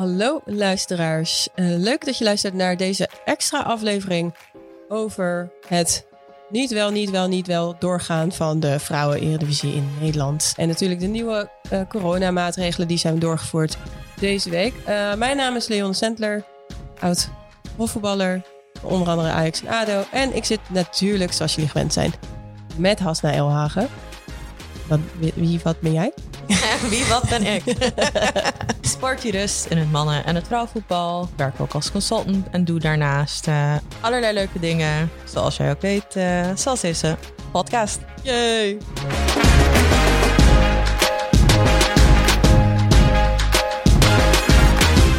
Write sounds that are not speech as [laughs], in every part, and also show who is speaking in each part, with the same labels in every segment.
Speaker 1: Hallo luisteraars. Eh, leuk dat je luistert naar deze extra aflevering over het niet wel, niet wel, niet wel doorgaan van de vrouwen-eredivisie in Nederland. En natuurlijk de nieuwe uh, coronamaatregelen die zijn doorgevoerd deze week. Uh, mijn naam is Leon Sendler, oud profvoetballer, onder andere Ajax en ADO. En ik zit natuurlijk, zoals jullie gewend zijn, met Hasna Elhagen. Wie, wat ben jij? [laughs]
Speaker 2: Wie, wat ben ik? [laughs] Sportjurist in het mannen- en het vrouwenvoetbal. Werk ook als consultant en doe daarnaast uh, allerlei leuke dingen. Zoals jij ook weet, uh, zoals deze podcast.
Speaker 1: Yay!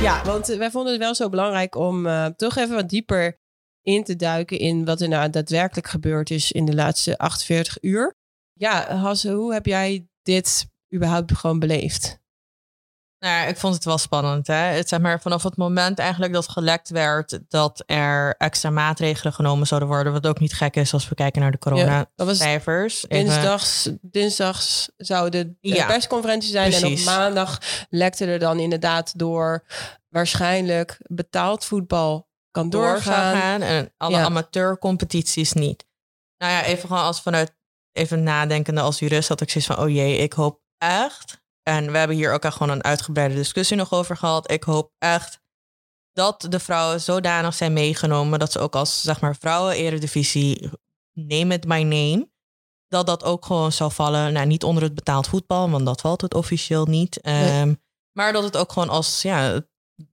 Speaker 1: Ja, want wij vonden het wel zo belangrijk om uh, toch even wat dieper in te duiken in wat er nou daadwerkelijk gebeurd is in de laatste 48 uur. Ja, Hasse, hoe heb jij dit überhaupt gewoon beleefd?
Speaker 2: Nou, ik vond het wel spannend. Hè? Het, zeg maar, vanaf het moment eigenlijk dat gelekt werd dat er extra maatregelen genomen zouden worden. Wat ook niet gek is als we kijken naar de corona-cijfers.
Speaker 1: Ja, dinsdags, dinsdags zou de ja, persconferentie zijn. Precies. En op maandag lekte er dan inderdaad door waarschijnlijk betaald voetbal kan doorgaan. doorgaan
Speaker 2: en alle ja. amateurcompetities niet. Nou ja, even gewoon als vanuit even nadenkende als jurist had ik zoiets van, oh jee, ik hoop echt en we hebben hier ook al gewoon een uitgebreide discussie nog over gehad. Ik hoop echt dat de vrouwen zodanig zijn meegenomen dat ze ook als zeg maar vrouwen-eredivisie, name it my name, dat dat ook gewoon zou vallen. Nou, niet onder het betaald voetbal, want dat valt het officieel niet. Um, Maar dat het ook gewoon als ja,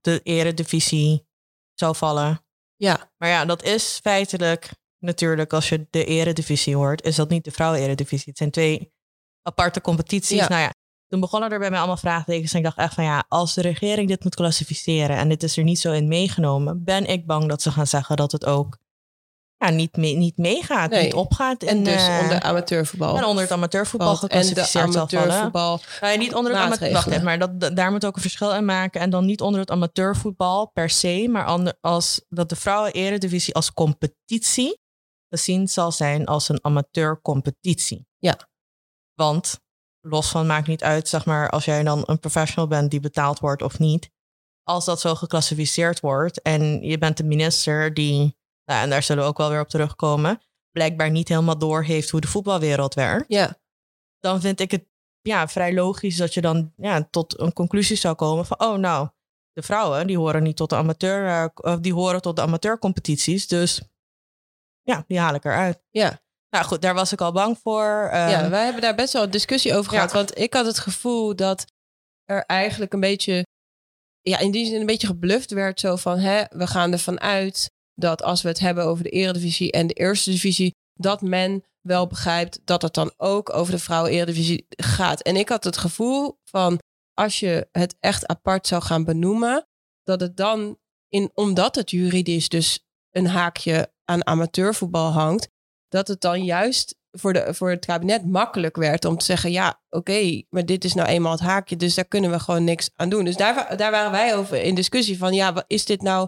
Speaker 2: de eredivisie zou vallen.
Speaker 1: Ja.
Speaker 2: Maar ja, dat is feitelijk natuurlijk, als je de eredivisie hoort, is dat niet de vrouwen-eredivisie. Het zijn twee aparte competities. Nou ja, toen begonnen er bij mij allemaal vraagtekens. En ik dacht echt van ja, als de regering dit moet klassificeren en dit is er niet zo in meegenomen, ben ik bang dat ze gaan zeggen dat het ook ja, niet, mee, niet meegaat, niet opgaat.
Speaker 1: En dus uh, onder amateurvoetbal.
Speaker 2: En onder het amateurvoetbal geclassificeerd en de amateurvoetbal. Ja, niet onder het amateurvoetbal. Maar dat, daar moet ook een verschil in maken. En dan niet onder het amateurvoetbal per se, maar ander, als dat de vrouwen-eredivisie als competitie gezien zal zijn als een amateurcompetitie.
Speaker 1: Ja.
Speaker 2: Want los van maakt niet uit, zeg maar, als jij dan een professional bent die betaald wordt of niet. Als dat zo geclassificeerd wordt en je bent de minister die, nou, en daar zullen we ook wel weer op terugkomen, blijkbaar niet helemaal door heeft hoe de voetbalwereld werkt.
Speaker 1: Ja.
Speaker 2: Dan vind ik het ja, vrij logisch dat je dan ja, tot een conclusie zou komen van, oh nou, de vrouwen die horen niet tot de amateur, uh, die horen tot de amateurcompetities, dus ja, die haal ik eruit.
Speaker 1: Ja.
Speaker 2: Nou goed, daar was ik al bang voor.
Speaker 1: Ja, ehm, wij hebben daar best wel een discussie over gehad. Want ik had het gevoel dat er eigenlijk een beetje, ja, in die zin een beetje gebluft werd. Zo van, hè, we gaan ervan uit dat als we het hebben over de eredivisie en de eerste divisie, dat men wel begrijpt dat het dan ook over de vrouwen-eredivisie gaat. En ik had het gevoel van, als je het echt apart zou gaan benoemen, dat het dan, in, omdat het juridisch dus een haakje aan amateurvoetbal hangt, dat het dan juist voor, de, voor het kabinet makkelijk werd om te zeggen: ja, oké, maar dit is nou eenmaal het haakje, dus daar kunnen we gewoon niks aan doen. Dus daar, daar waren wij over in discussie van: ja, is dit nou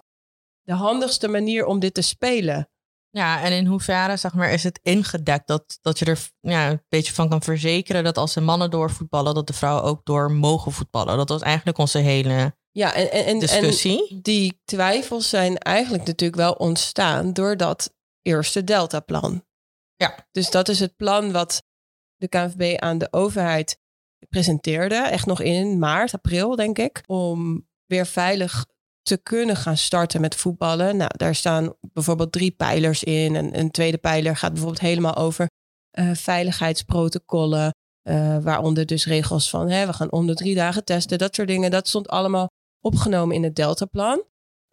Speaker 1: de handigste manier om dit te spelen?
Speaker 2: Ja, en in hoeverre zeg maar, is het ingedekt dat, dat je er ja, een beetje van kan verzekeren dat als de mannen doorvoetballen, dat de vrouwen ook door mogen voetballen? Dat was eigenlijk onze hele
Speaker 1: ja, en, en,
Speaker 2: discussie.
Speaker 1: En die twijfels zijn eigenlijk natuurlijk wel ontstaan door dat eerste Delta-plan.
Speaker 2: Ja.
Speaker 1: Dus dat is het plan wat de KNVB aan de overheid presenteerde. Echt nog in maart, april, denk ik. Om weer veilig te kunnen gaan starten met voetballen. Nou, daar staan bijvoorbeeld drie pijlers in. En een tweede pijler gaat bijvoorbeeld helemaal over uh, veiligheidsprotocollen. Uh, waaronder dus regels van hè, we gaan om de drie dagen testen. Dat soort dingen. Dat stond allemaal opgenomen in het Deltaplan.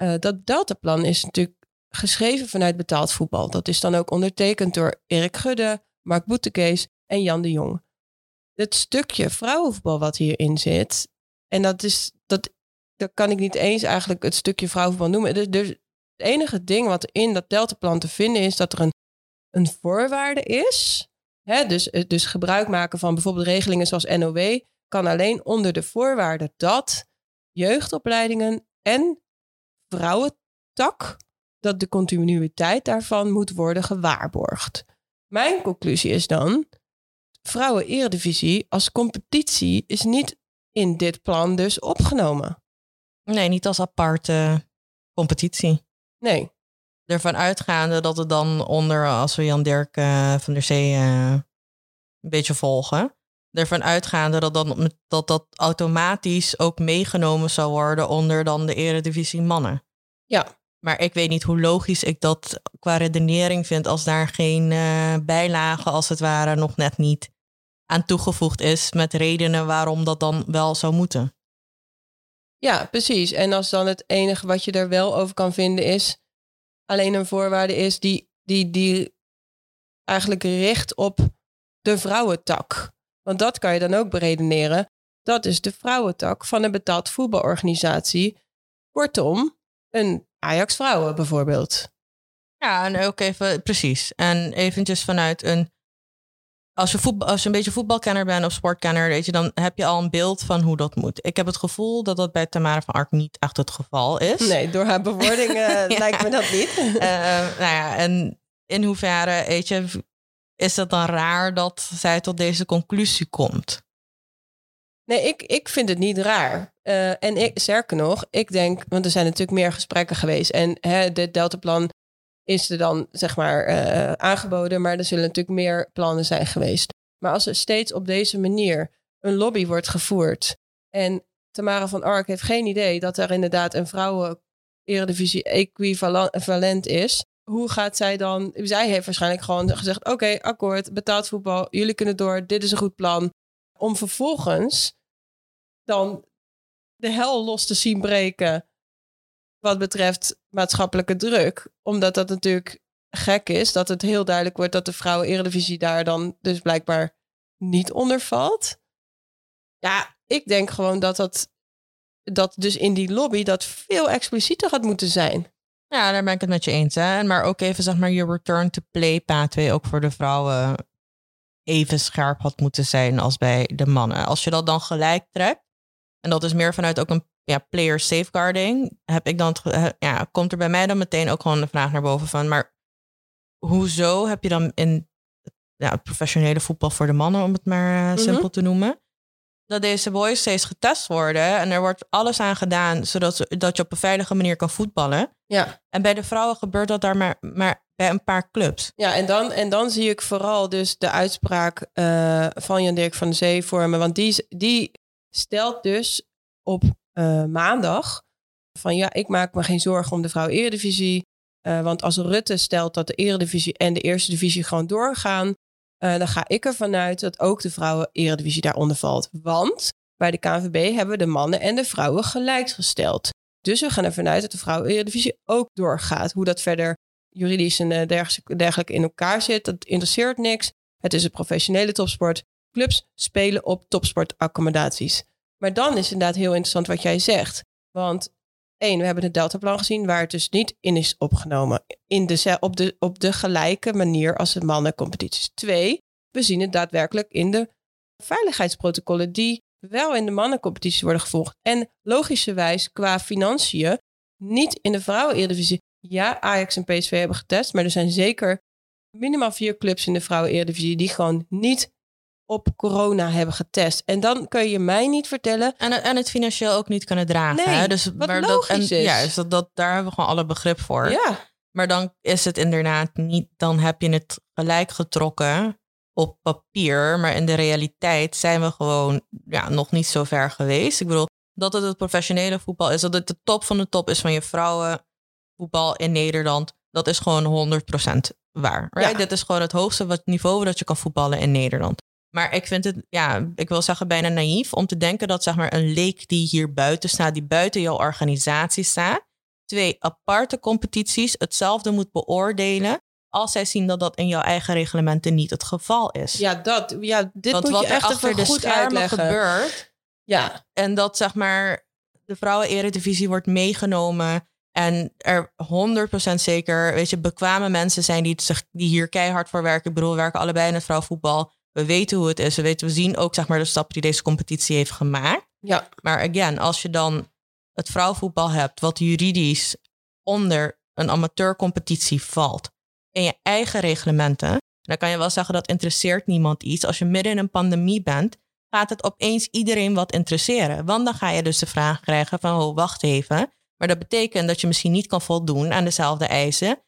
Speaker 1: Uh, dat Deltaplan is natuurlijk geschreven vanuit betaald voetbal. Dat is dan ook ondertekend door Erik Gudde, Mark Boetekees en Jan de Jong. Het stukje vrouwenvoetbal wat hierin zit, en dat is, dat, dat kan ik niet eens eigenlijk het stukje vrouwenvoetbal noemen. Dus, dus het enige ding wat in dat deltaplan te vinden is dat er een, een voorwaarde is. Dus, dus gebruik maken van bijvoorbeeld regelingen zoals NOW kan alleen onder de voorwaarde dat jeugdopleidingen en vrouwentak dat de continuïteit daarvan moet worden gewaarborgd. Mijn conclusie is dan, vrouwen-eredivisie als competitie is niet in dit plan dus opgenomen.
Speaker 2: Nee, niet als aparte competitie.
Speaker 1: Nee.
Speaker 2: Ervan uitgaande dat het dan onder, als we Jan Dirk uh, van der Zee uh, een beetje volgen, ervan uitgaande dat, dan, dat dat automatisch ook meegenomen zou worden onder dan de eredivisie mannen.
Speaker 1: Ja.
Speaker 2: Maar ik weet niet hoe logisch ik dat qua redenering vind als daar geen uh, bijlage als het ware nog net niet aan toegevoegd is met redenen waarom dat dan wel zou moeten.
Speaker 1: Ja, precies. En als dan het enige wat je er wel over kan vinden is alleen een voorwaarde is die, die, die eigenlijk richt op de vrouwentak. Want dat kan je dan ook beredeneren. Dat is de vrouwentak van een betaald voetbalorganisatie. Kortom, een Ajax Vrouwen bijvoorbeeld.
Speaker 2: Ja, en ook even, precies. En eventjes vanuit een als je, voetbal, als je een beetje voetbalkenner bent of sportkenner, weet je, dan heb je al een beeld van hoe dat moet. Ik heb het gevoel dat dat bij Tamara van Ark niet echt het geval is.
Speaker 1: Nee, door haar bewoording uh, [laughs] lijkt me dat niet. uh,
Speaker 2: nou ja, en in hoeverre, weet je, is het dan raar dat zij tot deze conclusie komt?
Speaker 1: Nee, ik, ik vind het niet raar. Uh, en ik, sterker nog, ik denk, want er zijn natuurlijk meer gesprekken geweest. En hè, dit Deltaplan is er dan zeg maar uh, aangeboden, maar er zullen natuurlijk meer plannen zijn geweest. Maar als er steeds op deze manier een lobby wordt gevoerd en Tamara van Ark heeft geen idee dat er inderdaad een vrouwen eredivisie equivalent is, hoe gaat zij dan? Zij heeft waarschijnlijk gewoon gezegd: Oké, akkoord, betaald voetbal, jullie kunnen door, dit is een goed plan. Om vervolgens dan de hel los te zien breken wat betreft maatschappelijke druk. Omdat dat natuurlijk gek is dat het heel duidelijk wordt dat de vrouwen-eredivisie daar dan dus blijkbaar niet onder valt. Ja, ik denk gewoon dat dat, dat dus in die lobby dat veel explicieter had moeten zijn.
Speaker 2: Ja, daar ben ik het met je eens. Hè? Maar ook even zeg maar je return to play pathway ook voor de vrouwen even scherp had moeten zijn als bij de mannen. Als je dat dan gelijk trekt, en dat is meer vanuit ook een ja, player safeguarding, heb ik dan, ja, komt er bij mij dan meteen ook gewoon de vraag naar boven van, maar hoezo heb je dan in ja, het professionele voetbal voor de mannen, om het maar uh, simpel te noemen, dat deze boys steeds getest worden en er wordt alles aan gedaan zodat dat je op een veilige manier kan voetballen.
Speaker 1: Ja.
Speaker 2: En bij de vrouwen gebeurt dat daar maar, maar bij een paar clubs.
Speaker 1: Ja, en dan, en dan zie ik vooral dus de uitspraak uh, van Jan Dirk van de Zee voor me, want die, die stelt dus op uh, maandag van ja, ik maak me geen zorgen om de vrouw eredivisie. Uh, want als Rutte stelt dat de eredivisie en de eerste divisie gewoon doorgaan, uh, dan ga ik ervan uit dat ook de vrouwen eredivisie daaronder valt. Want bij de KNVB hebben we de mannen en de vrouwen gelijk gesteld. Dus we gaan ervan uit dat de vrouwen eredivisie ook doorgaat. Hoe dat verder juridisch en dergelijke in elkaar zit, dat interesseert niks. Het is een professionele topsport. Clubs spelen op topsportaccommodaties. Maar dan is het inderdaad heel interessant wat jij zegt. Want één, we hebben het deltaplan gezien waar het dus niet in is opgenomen. In de, op, de, op de gelijke manier als de mannencompetities. Twee, we zien het daadwerkelijk in de veiligheidsprotocollen die wel in de mannencompetities worden gevolgd. En logischerwijs qua financiën niet in de vrouwen-eredivisie. Ja, Ajax en PSV hebben getest, maar er zijn zeker minimaal vier clubs in de vrouwen-eredivisie die gewoon niet op corona hebben getest. En dan kun je mij niet vertellen.
Speaker 2: En, en het financieel ook niet kunnen dragen.
Speaker 1: Nee,
Speaker 2: hè? Dus,
Speaker 1: wat
Speaker 2: maar
Speaker 1: logisch
Speaker 2: dat, en,
Speaker 1: is.
Speaker 2: Ja, dus dat, dat, daar hebben we gewoon alle begrip voor.
Speaker 1: Ja,
Speaker 2: Maar dan is het inderdaad niet, dan heb je het gelijk getrokken op papier. Maar in de realiteit zijn we gewoon ja, nog niet zo ver geweest. Ik bedoel, dat het het professionele voetbal is, dat het de top van de top is van je vrouwenvoetbal in Nederland. Dat is gewoon 100% waar. Right?
Speaker 1: Ja.
Speaker 2: Dit is gewoon het hoogste wat niveau dat je kan voetballen in Nederland. Maar ik vind het, ja, ik wil zeggen bijna naïef om te denken dat zeg maar een leek die hier buiten staat, die buiten jouw organisatie staat, twee aparte competities hetzelfde moet beoordelen als zij zien dat dat in jouw eigen reglementen niet het geval is.
Speaker 1: ja, dat, ja dit
Speaker 2: Want
Speaker 1: moet
Speaker 2: wat
Speaker 1: je echt
Speaker 2: achter de
Speaker 1: goed
Speaker 2: schermen
Speaker 1: uitleggen.
Speaker 2: gebeurt
Speaker 1: Ja,
Speaker 2: en dat zeg maar de vrouwen-eredivisie wordt meegenomen en er 100% zeker, weet je, bekwame mensen zijn die, zich, die hier keihard voor werken. Ik bedoel, we werken allebei in het vrouwenvoetbal. We weten hoe het is. We, weten, we zien ook zeg maar, de stappen die deze competitie heeft gemaakt.
Speaker 1: ja,
Speaker 2: Maar again, als je dan het vrouwenvoetbal hebt, wat juridisch onder een amateurcompetitie valt, in je eigen reglementen, dan kan je wel zeggen dat interesseert niemand iets. Als je midden in een pandemie bent, gaat het opeens iedereen wat interesseren. Want dan ga je dus de vraag krijgen van, oh, wacht even. Maar dat betekent dat je misschien niet kan voldoen aan dezelfde eisen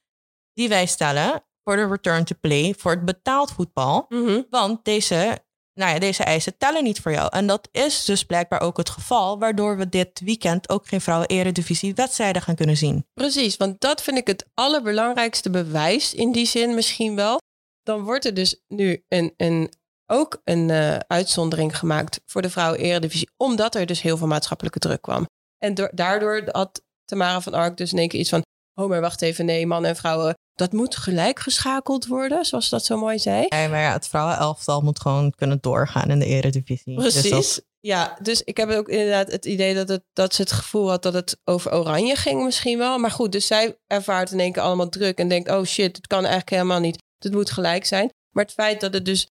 Speaker 2: die wij stellen voor de return to play, voor het betaald voetbal.
Speaker 1: Mhm.
Speaker 2: Want deze, nou ja, deze eisen tellen niet voor jou. En dat is dus blijkbaar ook het geval, waardoor we dit weekend ook geen vrouwen-eredivisie wedstrijden gaan kunnen zien.
Speaker 1: Precies, want dat vind ik het allerbelangrijkste bewijs in die zin misschien wel. Dan wordt er dus nu een, een, ook een eh, uitzondering gemaakt voor de vrouwen-eredivisie, omdat er dus heel veel maatschappelijke druk kwam. En door- daardoor had Tamara van Ark dus in één keer iets van, oh maar wacht even, nee, mannen en vrouwen, dat moet gelijk geschakeld worden, zoals dat zo mooi zei.
Speaker 2: Ja, maar ja, het vrouwenelftal moet gewoon kunnen doorgaan in de eredivisie. Dus dat-
Speaker 1: Precies. Ja, dus ik heb ook inderdaad het idee dat, het, dat ze het gevoel had dat het over oranje ging misschien wel. Maar goed, dus zij ervaart in één keer allemaal druk en denkt, oh shit, het kan eigenlijk helemaal niet. Het moet gelijk zijn. Maar het feit dat het dus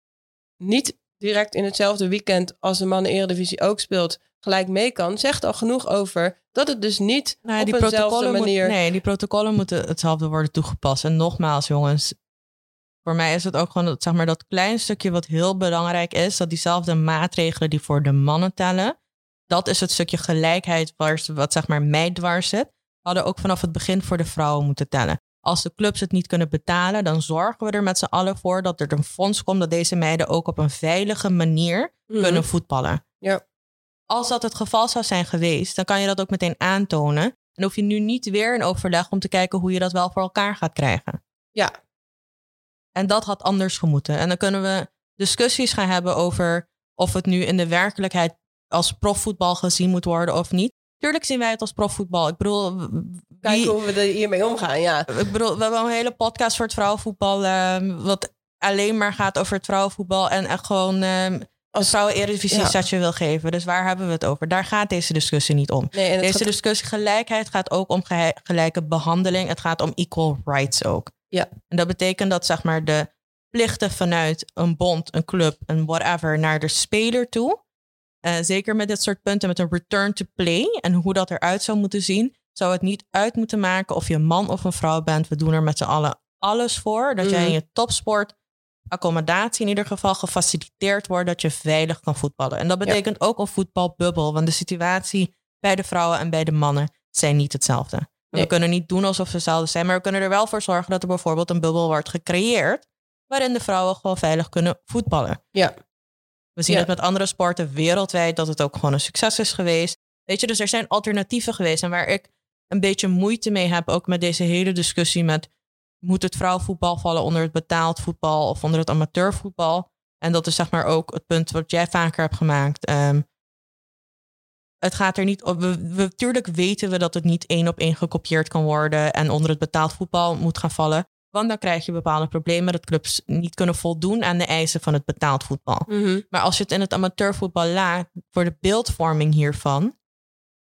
Speaker 1: niet direct in hetzelfde weekend als de mannen eredivisie ook speelt, gelijk mee kan, zegt al genoeg over dat het dus niet
Speaker 2: Nou ja,
Speaker 1: op
Speaker 2: die
Speaker 1: eenzelfde
Speaker 2: moet-
Speaker 1: manier...
Speaker 2: nee, die protocollen moeten hetzelfde worden toegepast. En nogmaals, jongens, voor mij is het ook gewoon dat, zeg maar, dat klein stukje wat heel belangrijk is, dat diezelfde maatregelen die voor de mannen tellen, dat is het stukje gelijkheid waar, ze- wat zeg maar mij dwars zit, hadden ook vanaf het begin voor de vrouwen moeten tellen. Als de clubs het niet kunnen betalen, dan zorgen we er met z'n allen voor dat er een fonds komt dat deze meiden ook op een veilige manier
Speaker 1: Mhm.
Speaker 2: kunnen voetballen.
Speaker 1: Ja.
Speaker 2: Als dat het geval zou zijn geweest, dan kan je dat ook meteen aantonen. En hoef je nu niet weer een overleg om te kijken hoe je dat wel voor elkaar gaat krijgen.
Speaker 1: Ja.
Speaker 2: En dat had anders gemoeten. En dan kunnen we discussies gaan hebben over of het nu in de werkelijkheid als profvoetbal gezien moet worden of niet. Tuurlijk zien wij het als profvoetbal. Ik bedoel, wie-
Speaker 1: Kijken hoe we er hiermee omgaan, ja.
Speaker 2: ik bedoel, we hebben een hele podcast voor het vrouwenvoetbal. ehm, wat alleen maar gaat over het vrouwenvoetbal. En echt gewoon ehm als vrouwen eredivisie
Speaker 1: Ja.
Speaker 2: statje wil geven. Dus waar hebben we het over? Daar gaat deze discussie niet om.
Speaker 1: Nee,
Speaker 2: Deze
Speaker 1: gaat-
Speaker 2: discussie gelijkheid gaat ook om gelijke behandeling. Het gaat om equal rights ook.
Speaker 1: Ja.
Speaker 2: En dat betekent dat zeg maar de plichten vanuit een bond, een club, een whatever naar de speler toe. eh, zeker met dit soort punten, met een return to play en hoe dat eruit zou moeten zien, zou het niet uit moeten maken of je een man of een vrouw bent. We doen er met z'n allen alles voor. Dat jij
Speaker 1: Mhm.
Speaker 2: in je topsport accommodatie in ieder geval gefaciliteerd wordt dat je veilig kan voetballen. En dat betekent ook een voetbalbubbel, want de situatie bij de vrouwen en bij de mannen zijn niet hetzelfde.
Speaker 1: Nee.
Speaker 2: We kunnen niet doen alsof ze hetzelfde zijn, maar we kunnen er wel voor zorgen dat er bijvoorbeeld een bubbel wordt gecreëerd waarin de vrouwen gewoon veilig kunnen voetballen.
Speaker 1: Ja.
Speaker 2: We zien
Speaker 1: Ja.
Speaker 2: het met andere sporten wereldwijd dat het ook gewoon een succes is geweest. Weet je, dus er zijn alternatieven geweest. En waar ik een beetje moeite mee heb, ook met deze hele discussie met moet het vrouwenvoetbal vallen onder het betaald voetbal of onder het amateurvoetbal. En dat is zeg maar ook het punt wat jij vaker hebt gemaakt. Ehm, het gaat er niet op. We, we, tuurlijk weten we dat het niet één op één gekopieerd kan worden en onder het betaald voetbal moet gaan vallen. Want dan krijg je bepaalde problemen dat clubs niet kunnen voldoen aan de eisen van het betaald voetbal.
Speaker 1: Mhm.
Speaker 2: Maar als je het in het amateurvoetbal laat voor de beeldvorming hiervan,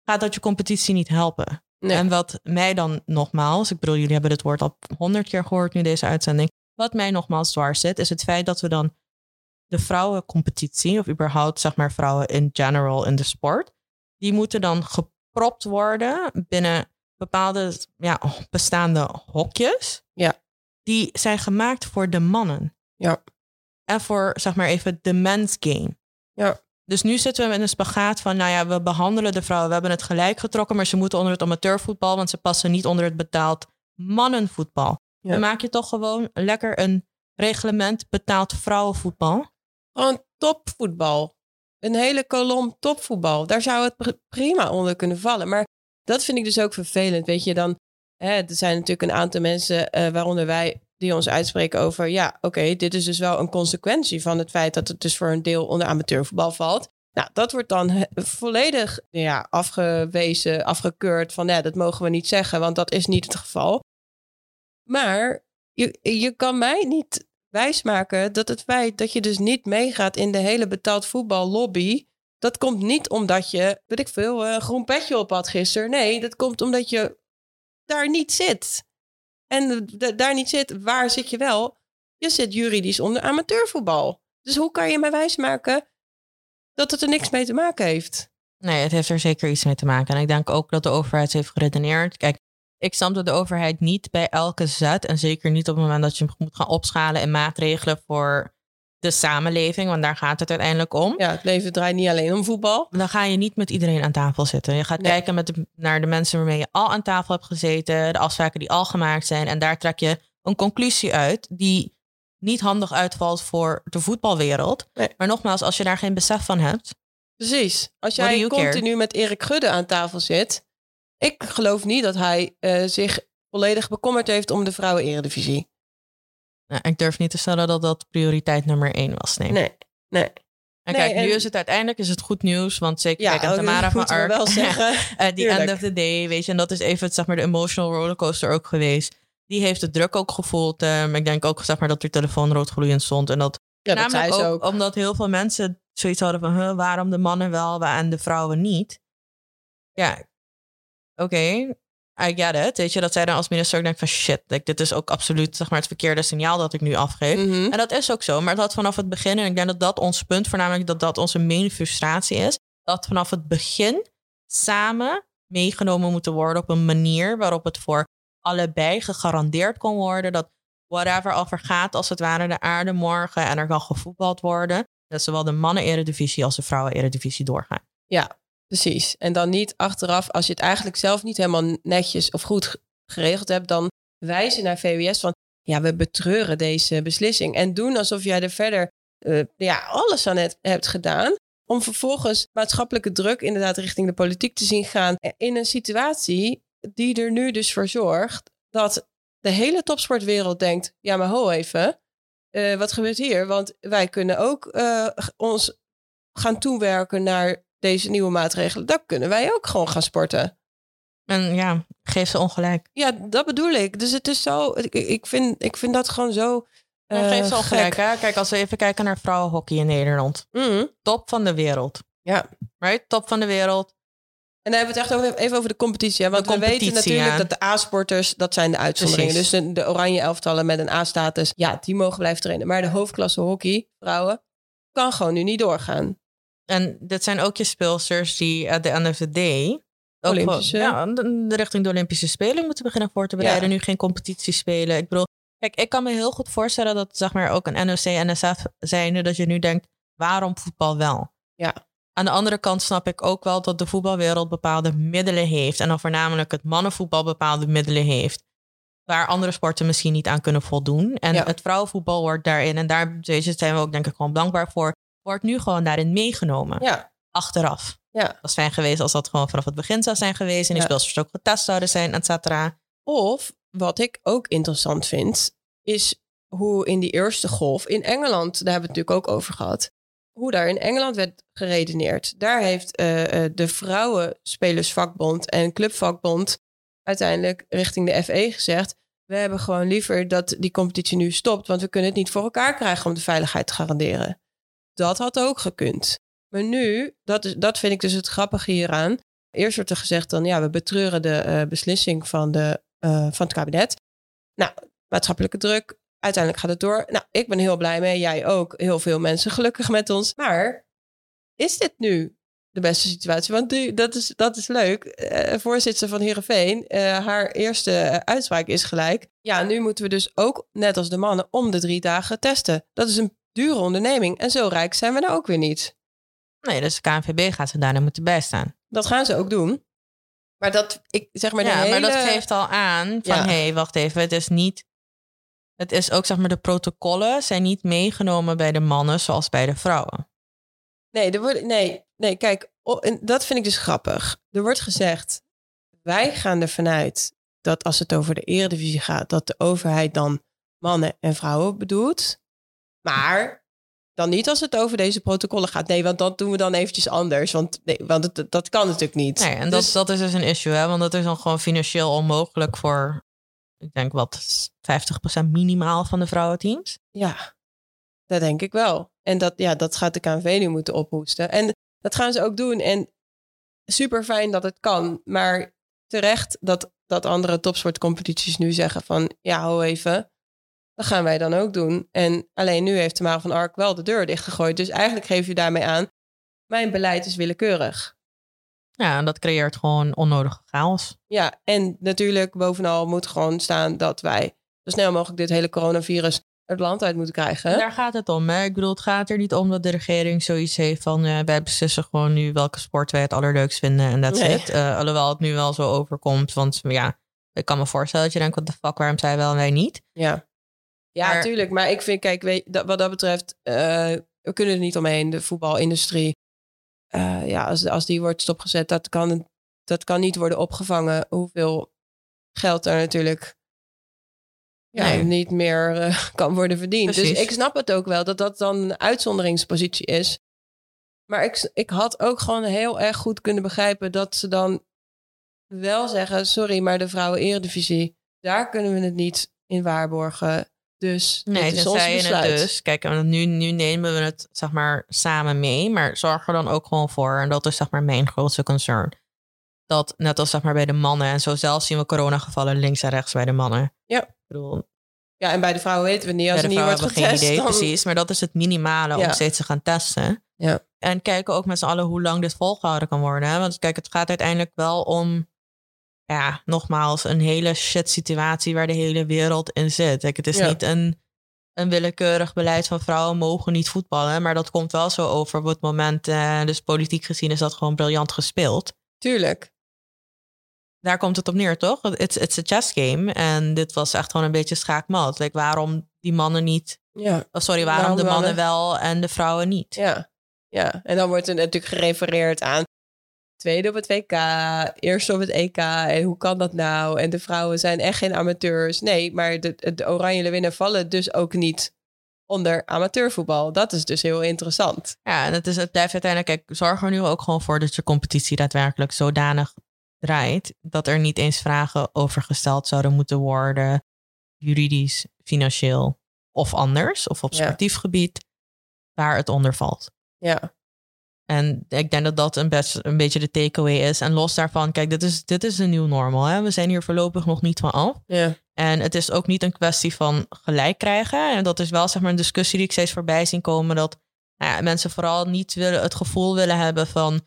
Speaker 2: gaat dat je competitie niet helpen.
Speaker 1: Nee.
Speaker 2: En wat mij dan nogmaals, ik bedoel, jullie hebben dit woord al honderd keer gehoord nu deze uitzending. Wat mij nogmaals dwars zit, is het feit dat we dan de vrouwencompetitie, of überhaupt zeg maar vrouwen in general in de sport, die moeten dan gepropt worden binnen bepaalde ja, bestaande hokjes.
Speaker 1: Ja.
Speaker 2: Die zijn gemaakt voor de mannen.
Speaker 1: Ja.
Speaker 2: En voor, zeg maar even, de men's game.
Speaker 1: Ja.
Speaker 2: Dus nu zitten we in een spagaat van, nou ja, we behandelen de vrouwen. We hebben het gelijk getrokken, maar ze moeten onder het amateurvoetbal, want ze passen niet onder het betaald mannenvoetbal.
Speaker 1: Ja.
Speaker 2: Dan maak je toch gewoon lekker een reglement betaald vrouwenvoetbal.
Speaker 1: Gewoon topvoetbal. Een hele kolom topvoetbal. Daar zou het pr- prima onder kunnen vallen. Maar dat vind ik dus ook vervelend. Weet je, dan hè, er zijn natuurlijk een aantal mensen, eh, waaronder wij, die ons uitspreken over, ja, oké, dit is dus wel een consequentie van het feit dat het dus voor een deel onder amateurvoetbal valt. Nou, dat wordt dan volledig ja, afgewezen, afgekeurd van, ja, dat mogen we niet zeggen, want dat is niet het geval. Maar je, je kan mij niet wijsmaken dat het feit dat je dus niet meegaat in de hele betaald voetballobby, dat komt niet omdat je, weet ik veel, een groen petje op had gisteren. Nee, dat komt omdat je daar niet zit. En daar niet zit, waar zit je wel? Je zit juridisch onder amateurvoetbal. Dus hoe kan je mij wijsmaken dat het er niks mee te maken heeft?
Speaker 2: Nee, het heeft er zeker iets mee te maken. En ik denk ook dat de overheid heeft geredeneerd. Kijk, ik snap dat de overheid niet bij elke zet, en zeker niet op het moment dat je moet gaan opschalen en maatregelen voor de samenleving, want daar gaat het uiteindelijk om.
Speaker 1: Ja, het leven draait niet alleen om voetbal.
Speaker 2: Dan ga je niet met iedereen aan tafel zitten. Je gaat
Speaker 1: Nee.
Speaker 2: kijken met de- naar de mensen waarmee je al aan tafel hebt gezeten, de afspraken die al gemaakt zijn. En daar trek je een conclusie uit die niet handig uitvalt voor de voetbalwereld.
Speaker 1: Nee.
Speaker 2: Maar nogmaals, als je daar geen besef van hebt,
Speaker 1: Precies. Als jij
Speaker 2: care?
Speaker 1: continu met Erik Gudde aan tafel zit. Ik geloof niet dat hij eh, zich volledig bekommerd heeft om de vrouwen-eredivisie.
Speaker 2: Nou, ik durf niet te stellen dat dat prioriteit nummer één was. Nee.
Speaker 1: Nee, nee.
Speaker 2: En
Speaker 1: Nee,
Speaker 2: kijk, nu is het uiteindelijk is het goed nieuws, want zeker
Speaker 1: Ja,
Speaker 2: kijk, en
Speaker 1: oh,
Speaker 2: Tamara [laughs] van Ark.
Speaker 1: wel [laughs] zeggen.
Speaker 2: The end of the day, weet je, en dat is even zeg maar, de emotional rollercoaster ook geweest. Die heeft de druk ook gevoeld. Ehm, ik denk ook zeg maar, dat haar telefoon roodgloeiend stond. En dat,
Speaker 1: Ja, dat zei
Speaker 2: namelijk
Speaker 1: ze
Speaker 2: ook,
Speaker 1: ook.
Speaker 2: omdat heel veel mensen zoiets hadden van... Huh, waarom de mannen wel en de vrouwen niet? Ja, oké, I get it. Weet je, dat zij dan als minister ook denkt van... shit, like, dit is ook absoluut zeg maar, het verkeerde signaal dat ik nu afgeef.
Speaker 1: Mhm.
Speaker 2: En dat is ook zo. Maar dat vanaf het begin, en ik denk dat dat ons punt, voornamelijk dat dat onze main frustratie is, dat vanaf het begin samen meegenomen moeten worden op een manier waarop het voor allebei gegarandeerd kon worden dat whatever al vergaat als het ware de aarde morgen en er kan gevoetbald worden, dat zowel de mannen-eredivisie als de vrouwen-eredivisie doorgaan.
Speaker 1: Precies. En dan niet achteraf, als je het eigenlijk zelf niet helemaal netjes of goed ge- geregeld hebt, dan wijzen naar VWS van, ja, we betreuren deze beslissing. En doen alsof jij er verder eh, ja, alles aan hebt gedaan. Om vervolgens maatschappelijke druk inderdaad richting de politiek te zien gaan. In een situatie die er nu dus voor zorgt dat de hele topsportwereld denkt, ja, maar ho even. eh, wat gebeurt hier? Want wij kunnen ook eh, ons gaan toewerken naar deze nieuwe maatregelen, dan kunnen wij ook gewoon gaan sporten.
Speaker 2: En ja, geef ze ongelijk.
Speaker 1: Ja, dat bedoel ik. Dus het is zo, ik, ik, vind, ik vind dat gewoon zo.
Speaker 2: Ja,
Speaker 1: eh,
Speaker 2: geef ze ongelijk.
Speaker 1: gek.
Speaker 2: Hè? Kijk, als we even kijken naar vrouwenhockey in Nederland.
Speaker 1: Mhm.
Speaker 2: Top van de wereld.
Speaker 1: Ja.
Speaker 2: Right? Top van de wereld.
Speaker 1: En dan hebben we het echt over, even over de competitie. Hè? Want
Speaker 2: De
Speaker 1: we weten natuurlijk
Speaker 2: ja.
Speaker 1: dat de A-sporters, dat zijn de uitzonderingen.
Speaker 2: Precies.
Speaker 1: Dus de, de oranje elftallen met een A-status, ja, die mogen blijven trainen. Maar de hoofdklasse hockey, vrouwen, kan gewoon nu niet doorgaan.
Speaker 2: En dit zijn ook je speelsters die at the end of the day... ook
Speaker 1: Olympische.
Speaker 2: wel- ja, de, richting de Olympische Spelen moeten beginnen voor te bereiden. Nu geen competitie spelen. Ik bedoel, kijk, ik kan me heel goed voorstellen dat zeg maar ook een NOC, NSF zijnde, dat je nu denkt, waarom voetbal wel?
Speaker 1: Ja.
Speaker 2: Aan de andere kant snap ik ook wel dat de voetbalwereld bepaalde middelen heeft. En dan voornamelijk het mannenvoetbal bepaalde middelen heeft. Waar andere sporten misschien niet aan kunnen voldoen. En
Speaker 1: Ja.
Speaker 2: het vrouwenvoetbal wordt daarin, en daar zijn we ook denk ik gewoon dankbaar voor, wordt nu gewoon daarin meegenomen.
Speaker 1: Ja,
Speaker 2: Achteraf.
Speaker 1: Ja.
Speaker 2: Dat fijn geweest als dat gewoon vanaf het begin zou zijn geweest. En die
Speaker 1: Ja.
Speaker 2: speelsters ook getest zouden zijn, et cetera.
Speaker 1: Of wat ik ook interessant vind, is hoe in die eerste golf in Engeland, daar hebben we het natuurlijk ook over gehad, hoe daar in Engeland werd geredeneerd. Daar heeft eh, de Vrouwenspelersvakbond en Clubvakbond uiteindelijk richting de FE gezegd: we hebben gewoon liever dat die competitie nu stopt, want we kunnen het niet voor elkaar krijgen om de veiligheid te garanderen. Dat had ook gekund. Maar nu, dat, is, dat vind ik dus het grappige hieraan. Eerst wordt er gezegd dan, ja, we betreuren de eh, beslissing van, de, eh, van het kabinet. Nou, maatschappelijke druk. Uiteindelijk gaat het door. Nou, ik ben heel blij mee. Jij ook. Heel veel mensen gelukkig met ons. Maar is dit nu de beste situatie? Want dat, is, dat is leuk. Eh voorzitter van Heerenveen, haar eerste uitspraak is gelijk. Ja, nu moeten we dus ook, net als de mannen, om de drie dagen testen. Dat is een dure onderneming. En zo rijk zijn we nou ook weer niet.
Speaker 2: Nee, dus de KNVB gaat ze daarna moeten bijstaan.
Speaker 1: Dat gaan ze ook doen. Maar dat, ik zeg maar,
Speaker 2: ja,
Speaker 1: hele...
Speaker 2: maar dat geeft al aan van,
Speaker 1: Ja.
Speaker 2: hé, hey, wacht even, het is niet... Het is ook, zeg maar, de protocollen zijn niet meegenomen bij de mannen zoals bij de vrouwen.
Speaker 1: Nee, er wordt, nee, nee, kijk, en dat vind ik dus grappig. Er wordt gezegd, wij gaan ervan uit dat als het over de eredivisie gaat, dat de overheid dan mannen en vrouwen bedoelt. Maar dan niet als het over deze protocollen gaat. Nee, want dat doen we dan eventjes anders. Want, nee, want het, dat kan natuurlijk niet.
Speaker 2: Nee, en
Speaker 1: Dus-
Speaker 2: dat, dat is dus een issue, hè? want dat is dan gewoon financieel onmogelijk voor, ik denk wat, 50% minimaal van de vrouwenteams.
Speaker 1: Ja, dat denk ik wel. En dat, ja, dat gaat de KNV nu moeten ophoesten. En dat gaan ze ook doen. En super fijn dat het kan. Maar terecht dat, dat andere topsportcompetities nu zeggen van... ja, hou even, dat gaan wij dan ook doen. En alleen nu heeft Tamara van Ark wel de deur dichtgegooid. Dus eigenlijk geef je daarmee aan... mijn beleid is willekeurig.
Speaker 2: Ja, en dat creëert gewoon onnodige chaos.
Speaker 1: Ja, en natuurlijk bovenal moet gewoon staan dat wij... zo snel mogelijk dit hele coronavirus het land uit moeten krijgen.
Speaker 2: Daar gaat het om. Hè? Ik bedoel, het gaat er niet om dat de regering zoiets heeft van... Uh, wij beslissen gewoon nu welke sport wij het allerleukst vinden en dat nee. Uh, alhoewel het nu wel zo overkomt. Want ja, ik kan me voorstellen dat je denkt... wat de fuck, waarom zij wel en wij niet?
Speaker 1: Ja, ja maar, tuurlijk. Maar ik vind, kijk, weet, dat, wat dat betreft... Uh, we kunnen er niet omheen, de voetbalindustrie. ja, als, als die wordt stopgezet, dat kan, dat kan niet worden opgevangen. Hoeveel geld er natuurlijk ja, nee. niet meer uh, [laughs] kan worden verdiend. Dus ik snap het ook wel dat dat dan een uitzonderingspositie is. Maar ik, ik had ook gewoon heel erg goed kunnen begrijpen dat ze dan wel zeggen: sorry, maar de vrouwen-eredivisie, daar kunnen we het niet in waarborgen. Dus
Speaker 2: nee,
Speaker 1: dit is ons besluit.
Speaker 2: Het dus. Kijk, nu, nu nemen we het zeg maar samen mee, maar zorg er dan ook gewoon voor. En dat is zeg maar mijn grootste concern. Dat net als zeg maar bij de mannen en zo zelf zien we coronagevallen links en rechts bij de mannen.
Speaker 1: Ja bedoel, ja, en bij de vrouwen weten we niet. Als er niet wordt getest, geen idee,
Speaker 2: dan... precies. Maar dat is het minimale om steeds te gaan testen.
Speaker 1: Ja.
Speaker 2: En kijken ook met z'n allen hoe lang dit volgehouden kan worden. Hè? Want kijk, het gaat uiteindelijk wel om... Ja, nogmaals, een hele shit situatie waar de hele wereld in zit. Het is niet een, een willekeurig beleid van vrouwen mogen niet voetballen. Maar dat komt wel zo over op het moment. Eh, dus politiek gezien is dat gewoon briljant gespeeld.
Speaker 1: Tuurlijk
Speaker 2: daar komt het op neer, toch? It's, it's a chess game. En dit was echt gewoon een beetje schaakmat. Like, waarom die mannen niet...
Speaker 1: Ja.
Speaker 2: Oh, sorry, waarom, de mannen, wel en de vrouwen niet?
Speaker 1: Ja. ja, en dan wordt er natuurlijk gerefereerd aan... Tweede op het WK, eerste op het EK. En hoe kan dat nou? En de vrouwen zijn echt geen amateurs. Nee, maar de, de Oranje winnen vallen dus ook niet onder amateurvoetbal. Dat is dus heel interessant.
Speaker 2: Ja, en het, is, het blijft uiteindelijk... Kijk, zorg er nu ook gewoon voor dat je competitie daadwerkelijk zodanig draait, dat er niet eens vragen over gesteld zouden moeten worden, juridisch, financieel of anders, of op sportief gebied, waar het onder valt.
Speaker 1: Ja.
Speaker 2: En ik denk dat dat een, best, een beetje de takeaway is. En los daarvan, kijk, dit is, dit is een nieuw normal. Hè? We zijn hier voorlopig nog niet van af.
Speaker 1: Ja.
Speaker 2: En het is ook niet een kwestie van gelijk krijgen. En dat is wel zeg maar een discussie die ik steeds voorbij zien komen. Dat nou ja, mensen vooral niet willen, het gevoel willen hebben van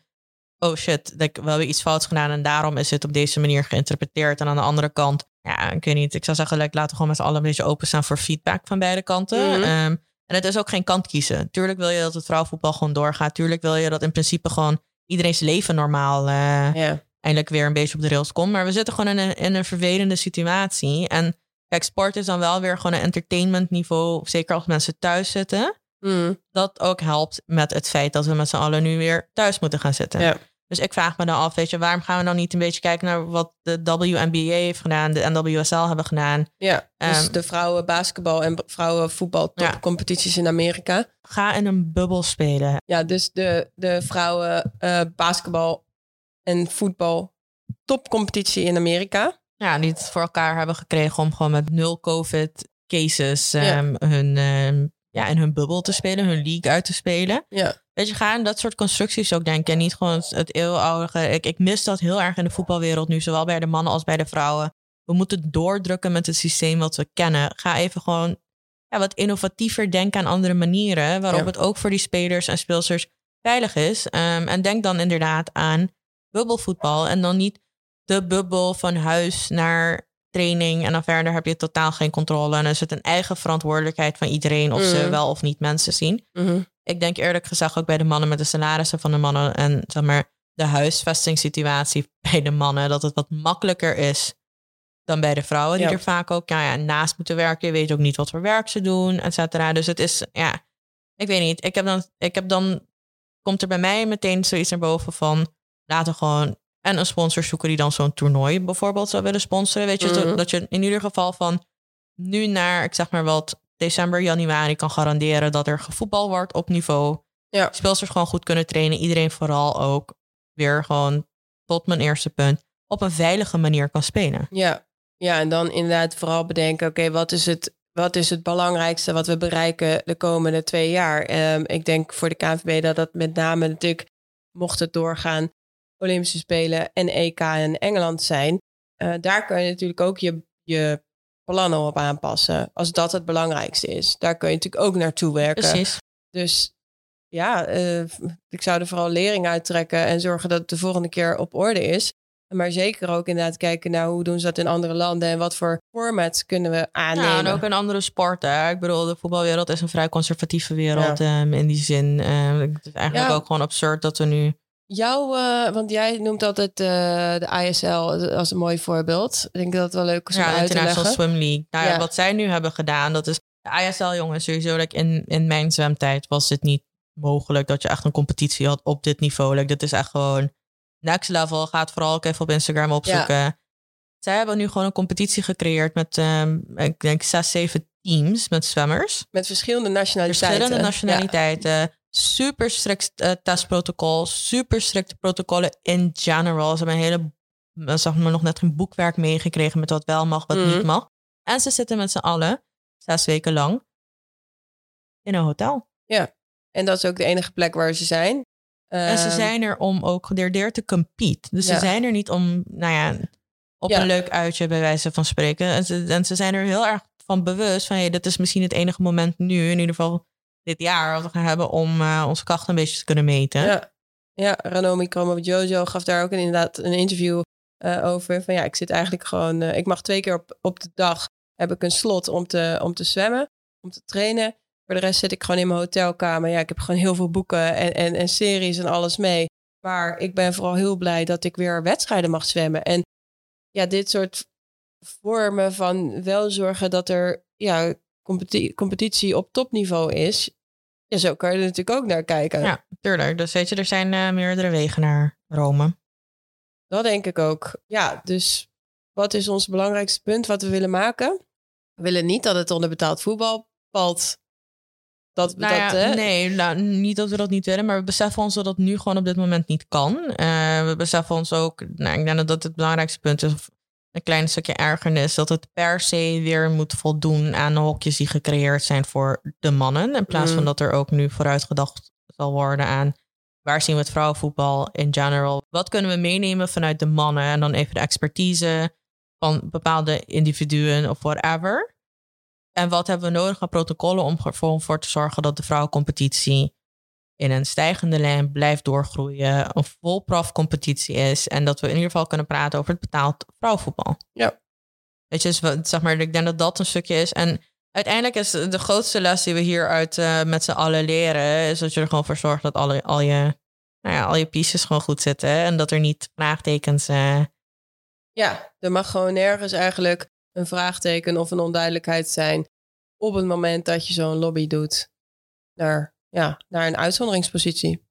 Speaker 2: oh shit, we hebben iets fouts gedaan en daarom is het op deze manier geïnterpreteerd. En aan de andere kant, ja, ik weet niet, ik zou zeggen, laten we gewoon met z'n allen een beetje openstaan voor feedback van beide kanten. Ehm, en het is ook geen kant kiezen. Tuurlijk wil je dat het vrouwenvoetbal gewoon doorgaat. Tuurlijk wil je dat in principe gewoon iedereen's leven normaal uh, eindelijk weer een beetje op de rails komt. Maar we zitten gewoon in een, in een vervelende situatie. En kijk, sport is dan wel weer gewoon een entertainment niveau. Zeker als mensen thuis zitten.
Speaker 1: Mm.
Speaker 2: Dat ook helpt met het feit dat we met z'n allen nu weer thuis moeten gaan zitten.
Speaker 1: Ja.
Speaker 2: Dus ik vraag me dan af, weet je, waarom gaan we dan niet een beetje kijken naar wat de WNBA heeft gedaan, de NWSL hebben gedaan?
Speaker 1: Ja, dus um, de vrouwen basketbal en vrouwen voetbal topcompetities in Amerika.
Speaker 2: Ga in een bubbel spelen.
Speaker 1: Ja, dus de, de vrouwen uh, basketbal en voetbal topcompetitie in Amerika.
Speaker 2: Ja, die het voor elkaar hebben gekregen om gewoon met nul COVID cases um, hun um, ja, in hun bubbel te spelen, hun league uit te spelen.
Speaker 1: Ja.
Speaker 2: Weet je, ga dat soort constructies ook denken. En niet gewoon het, het. Ik, ik mis dat heel erg in de voetbalwereld nu, zowel bij de mannen als bij de vrouwen. We moeten doordrukken met het systeem wat we kennen. Ga even gewoon ja, wat innovatiever denken aan andere manieren. Waarop het ook voor die spelers en speelsters veilig is. Um, en denk dan inderdaad aan bubbelvoetbal. En dan niet de bubbel van huis naar training. En dan verder heb je totaal geen controle. En dan is het een eigen verantwoordelijkheid van iedereen of ze mhm. wel of niet mensen zien.
Speaker 1: Mhm.
Speaker 2: Ik denk eerlijk gezegd ook bij de mannen met de salarissen van de mannen en zeg maar de huisvestingssituatie bij de mannen, dat het wat makkelijker is dan bij de vrouwen, die er vaak ook ja, ja, naast moeten werken. Je weet ook niet wat voor werk ze doen, et cetera. Dus het is, ja, ik weet niet. Ik heb dan, ik heb dan, komt er bij mij meteen zoiets naar boven van, laten we gewoon en een sponsor zoeken die dan zo'n toernooi bijvoorbeeld zou willen sponsoren. Weet je, mhm. dat je in ieder geval van nu naar, ik zeg maar wat, december, januari kan garanderen dat er gevoetbal wordt op niveau.
Speaker 1: Ja.
Speaker 2: Speelsters gewoon goed kunnen trainen. Iedereen vooral ook weer gewoon tot mijn eerste punt op een veilige manier kan spelen.
Speaker 1: Ja, ja en dan inderdaad vooral bedenken, oké, wat is het wat is het belangrijkste wat we bereiken de komende twee jaar? Um, ik denk voor de KNVB dat dat met name natuurlijk, mocht het doorgaan, Olympische Spelen en EK in Engeland zijn. Uh, daar kun je natuurlijk ook je, je plannen op aanpassen. Als dat het belangrijkste is. Daar kun je natuurlijk ook naartoe werken.
Speaker 2: Precies.
Speaker 1: Dus ja, uh, ik zou er vooral lering uittrekken en zorgen dat het de volgende keer op orde is. Maar zeker ook inderdaad kijken naar hoe doen ze dat in andere landen en wat voor formats kunnen we aannemen.
Speaker 2: Ja, en ook in andere sporten. Ik bedoel, de voetbalwereld is een vrij conservatieve wereld ehm, in die zin. Ehm, het is eigenlijk ook gewoon absurd dat we nu...
Speaker 1: Jouw, uh, want jij noemt altijd uh, de ISL als een mooi voorbeeld. Ik denk dat het wel leuk is om ja, uit te leggen.
Speaker 2: International Swim League. Nou, ja. Wat zij nu hebben gedaan, dat is de ISL, jongens, sowieso. Like in, in mijn zwemtijd was het niet mogelijk dat je echt een competitie had op dit niveau. Like, dat is echt gewoon next level. Gaat vooral ook even op Instagram opzoeken. Ja. Zij hebben nu gewoon een competitie gecreëerd met, um, ik denk, zes, zeven teams met zwemmers.
Speaker 1: Met verschillende nationaliteiten.
Speaker 2: Verschillende nationaliteiten. Super strikt uh, testprotocol. Super strikte protocollen in general. Ze hebben een hele, zeg maar, nog net een boekwerk meegekregen met wat wel mag, wat niet mhm. mag. En ze zitten met z'n allen, zes weken lang, in een hotel.
Speaker 1: Ja, en dat is ook de enige plek waar ze zijn.
Speaker 2: En ze ehm, zijn er om ook gedeerdeerd te compete. Dus ze zijn er niet om, nou ja, op een leuk uitje bij wijze van spreken. En ze, en ze zijn er heel erg van bewust van, hey, dit is misschien het enige moment nu, in ieder geval dit jaar, wat we gaan hebben om uh, onze krachten een beetje te kunnen meten.
Speaker 1: Ja, ja Ranomi Jojo gaf daar ook inderdaad een interview uh, over. Van ja, ik zit eigenlijk gewoon, uh, ik mag twee keer op, op de dag heb ik een slot om te, om te zwemmen, om te trainen. Voor de rest zit ik gewoon in mijn hotelkamer. Ja, ik heb gewoon heel veel boeken en, en, en series en alles mee. Maar ik ben vooral heel blij dat ik weer wedstrijden mag zwemmen. En ja, dit soort vormen van wel zorgen dat er ja, competitie op topniveau is. Ja, zo kan je er natuurlijk ook naar kijken.
Speaker 2: Ja, tuurlijk. Dus weet je, er zijn uh, meerdere wegen naar Rome.
Speaker 1: Dat denk ik ook. Ja, dus wat is ons belangrijkste punt wat we willen maken? We willen niet dat het onder betaald voetbal valt. Dat,
Speaker 2: nou dat, ja, Nee, nou, niet dat we dat niet willen, maar we beseffen ons dat dat nu gewoon op dit moment niet kan. Uh, we beseffen ons ook, nou, ik denk dat het belangrijkste punt is, een klein stukje ergernis, dat het per se weer moet voldoen aan de hokjes die gecreëerd zijn voor de mannen. In plaats van mm. dat er ook nu vooruitgedacht zal worden aan waar zien we het vrouwenvoetbal in general. Wat kunnen we meenemen vanuit de mannen en dan even de expertise van bepaalde individuen of whatever. En wat hebben we nodig aan protocollen om ervoor te zorgen dat de vrouwencompetitie in een stijgende lijn blijft doorgroeien, een vol competitie is en dat we in ieder geval kunnen praten over het betaald vrouwenvoetbal.
Speaker 1: Ja.
Speaker 2: Weet je, dus, zeg maar, ik denk dat dat een stukje is. En uiteindelijk is de grootste les die we hieruit uh, met z'n allen leren, is dat je er gewoon voor zorgt dat alle, al, je, nou ja, al je pieces gewoon goed zitten en dat er niet vraagtekens. Uh...
Speaker 1: Ja, er mag gewoon nergens eigenlijk een vraagteken of een onduidelijkheid zijn op het moment dat je zo'n lobby doet naar, ja, naar een uitzonderingspositie.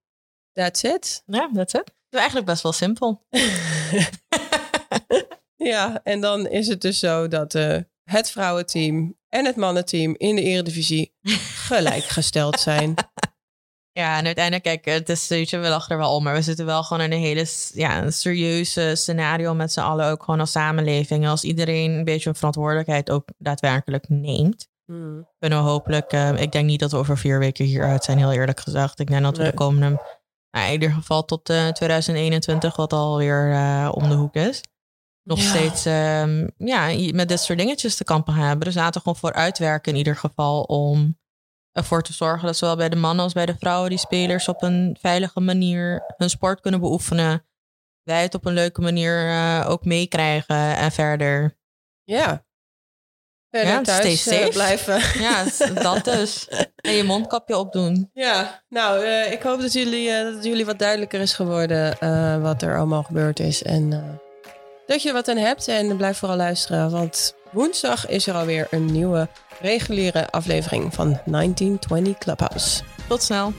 Speaker 1: That's it.
Speaker 2: Ja, that's it. Het is eigenlijk best wel simpel. [laughs]
Speaker 1: ja, en dan is het dus zo dat uh, het vrouwenteam en het mannenteam in de eredivisie [laughs] gelijkgesteld zijn.
Speaker 2: Ja, en uiteindelijk, kijk, het is, we lachen er wel om, maar we zitten wel gewoon in een hele ja, een serieuze scenario met z'n allen, ook gewoon als samenleving. Als iedereen een beetje een verantwoordelijkheid ook daadwerkelijk neemt, hmm. kunnen we hopelijk, uh, ik denk niet dat we over vier weken hieruit zijn, heel eerlijk gezegd. Ik denk dat we de komende, nou, in ieder geval tot uh, 2021, wat alweer uh, om de hoek is, nog steeds um, ja, met dit soort dingetjes te kampen hebben. Dus laten we gewoon voor uitwerken in ieder geval om ervoor te zorgen dat zowel bij de mannen als bij de vrouwen die spelers op een veilige manier hun sport kunnen beoefenen. Wij het op een leuke manier ook meekrijgen en verder.
Speaker 1: Ja. Verder ja, thuis uh, blijven. [laughs]
Speaker 2: Ja, dat dus. En je mondkapje opdoen.
Speaker 1: Ja, nou, uh, ik hoop dat jullie, dat jullie wat duidelijker is geworden wat er allemaal gebeurd is. En dat je er wat aan hebt. En blijf vooral luisteren, want woensdag is er alweer een nieuwe reguliere aflevering van 1920 Clubhouse.
Speaker 2: Tot snel.